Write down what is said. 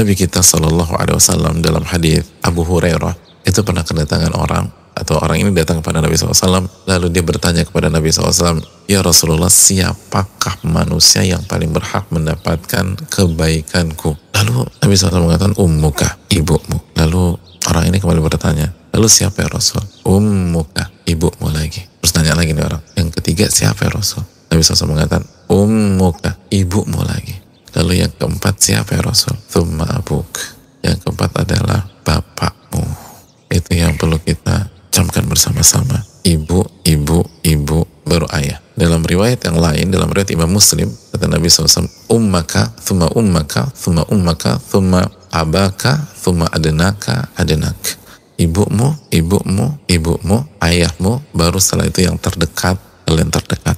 Nabi kita Shallallahu Alaihi Wasallam dalam hadis Abu Hurairah itu pernah kedatangan orang atau orang ini datang kepada Nabi SAW lalu dia bertanya kepada Nabi SAW Ya Rasulullah siapakah manusia yang paling berhak mendapatkan kebaikanku? Lalu Nabi SAW mengatakan ummuka ibumu. Lalu orang ini kembali bertanya lalu siapa ya Rasul? Ummuka ibumu lagi. Terus tanya lagi nih orang yang ketiga siapa ya Rasul? Nabi SAW mengatakan ummuka ibumu lagi lalu yang keempat siapa ya Rasul thumma abuk yang keempat adalah bapakmu itu yang perlu kita camkan bersama-sama ibu, ibu, ibu, baru ayah. Dalam riwayat yang lain, dalam riwayat Imam Muslim, kata Nabi SAW, ummaka, thumma ummaka, thumma ummaka, thumma abaka, thumma adenaka, adenak. Ibumu, ibumu, ibumu, ayahmu, baru setelah itu yang terdekat, kalian terdekat.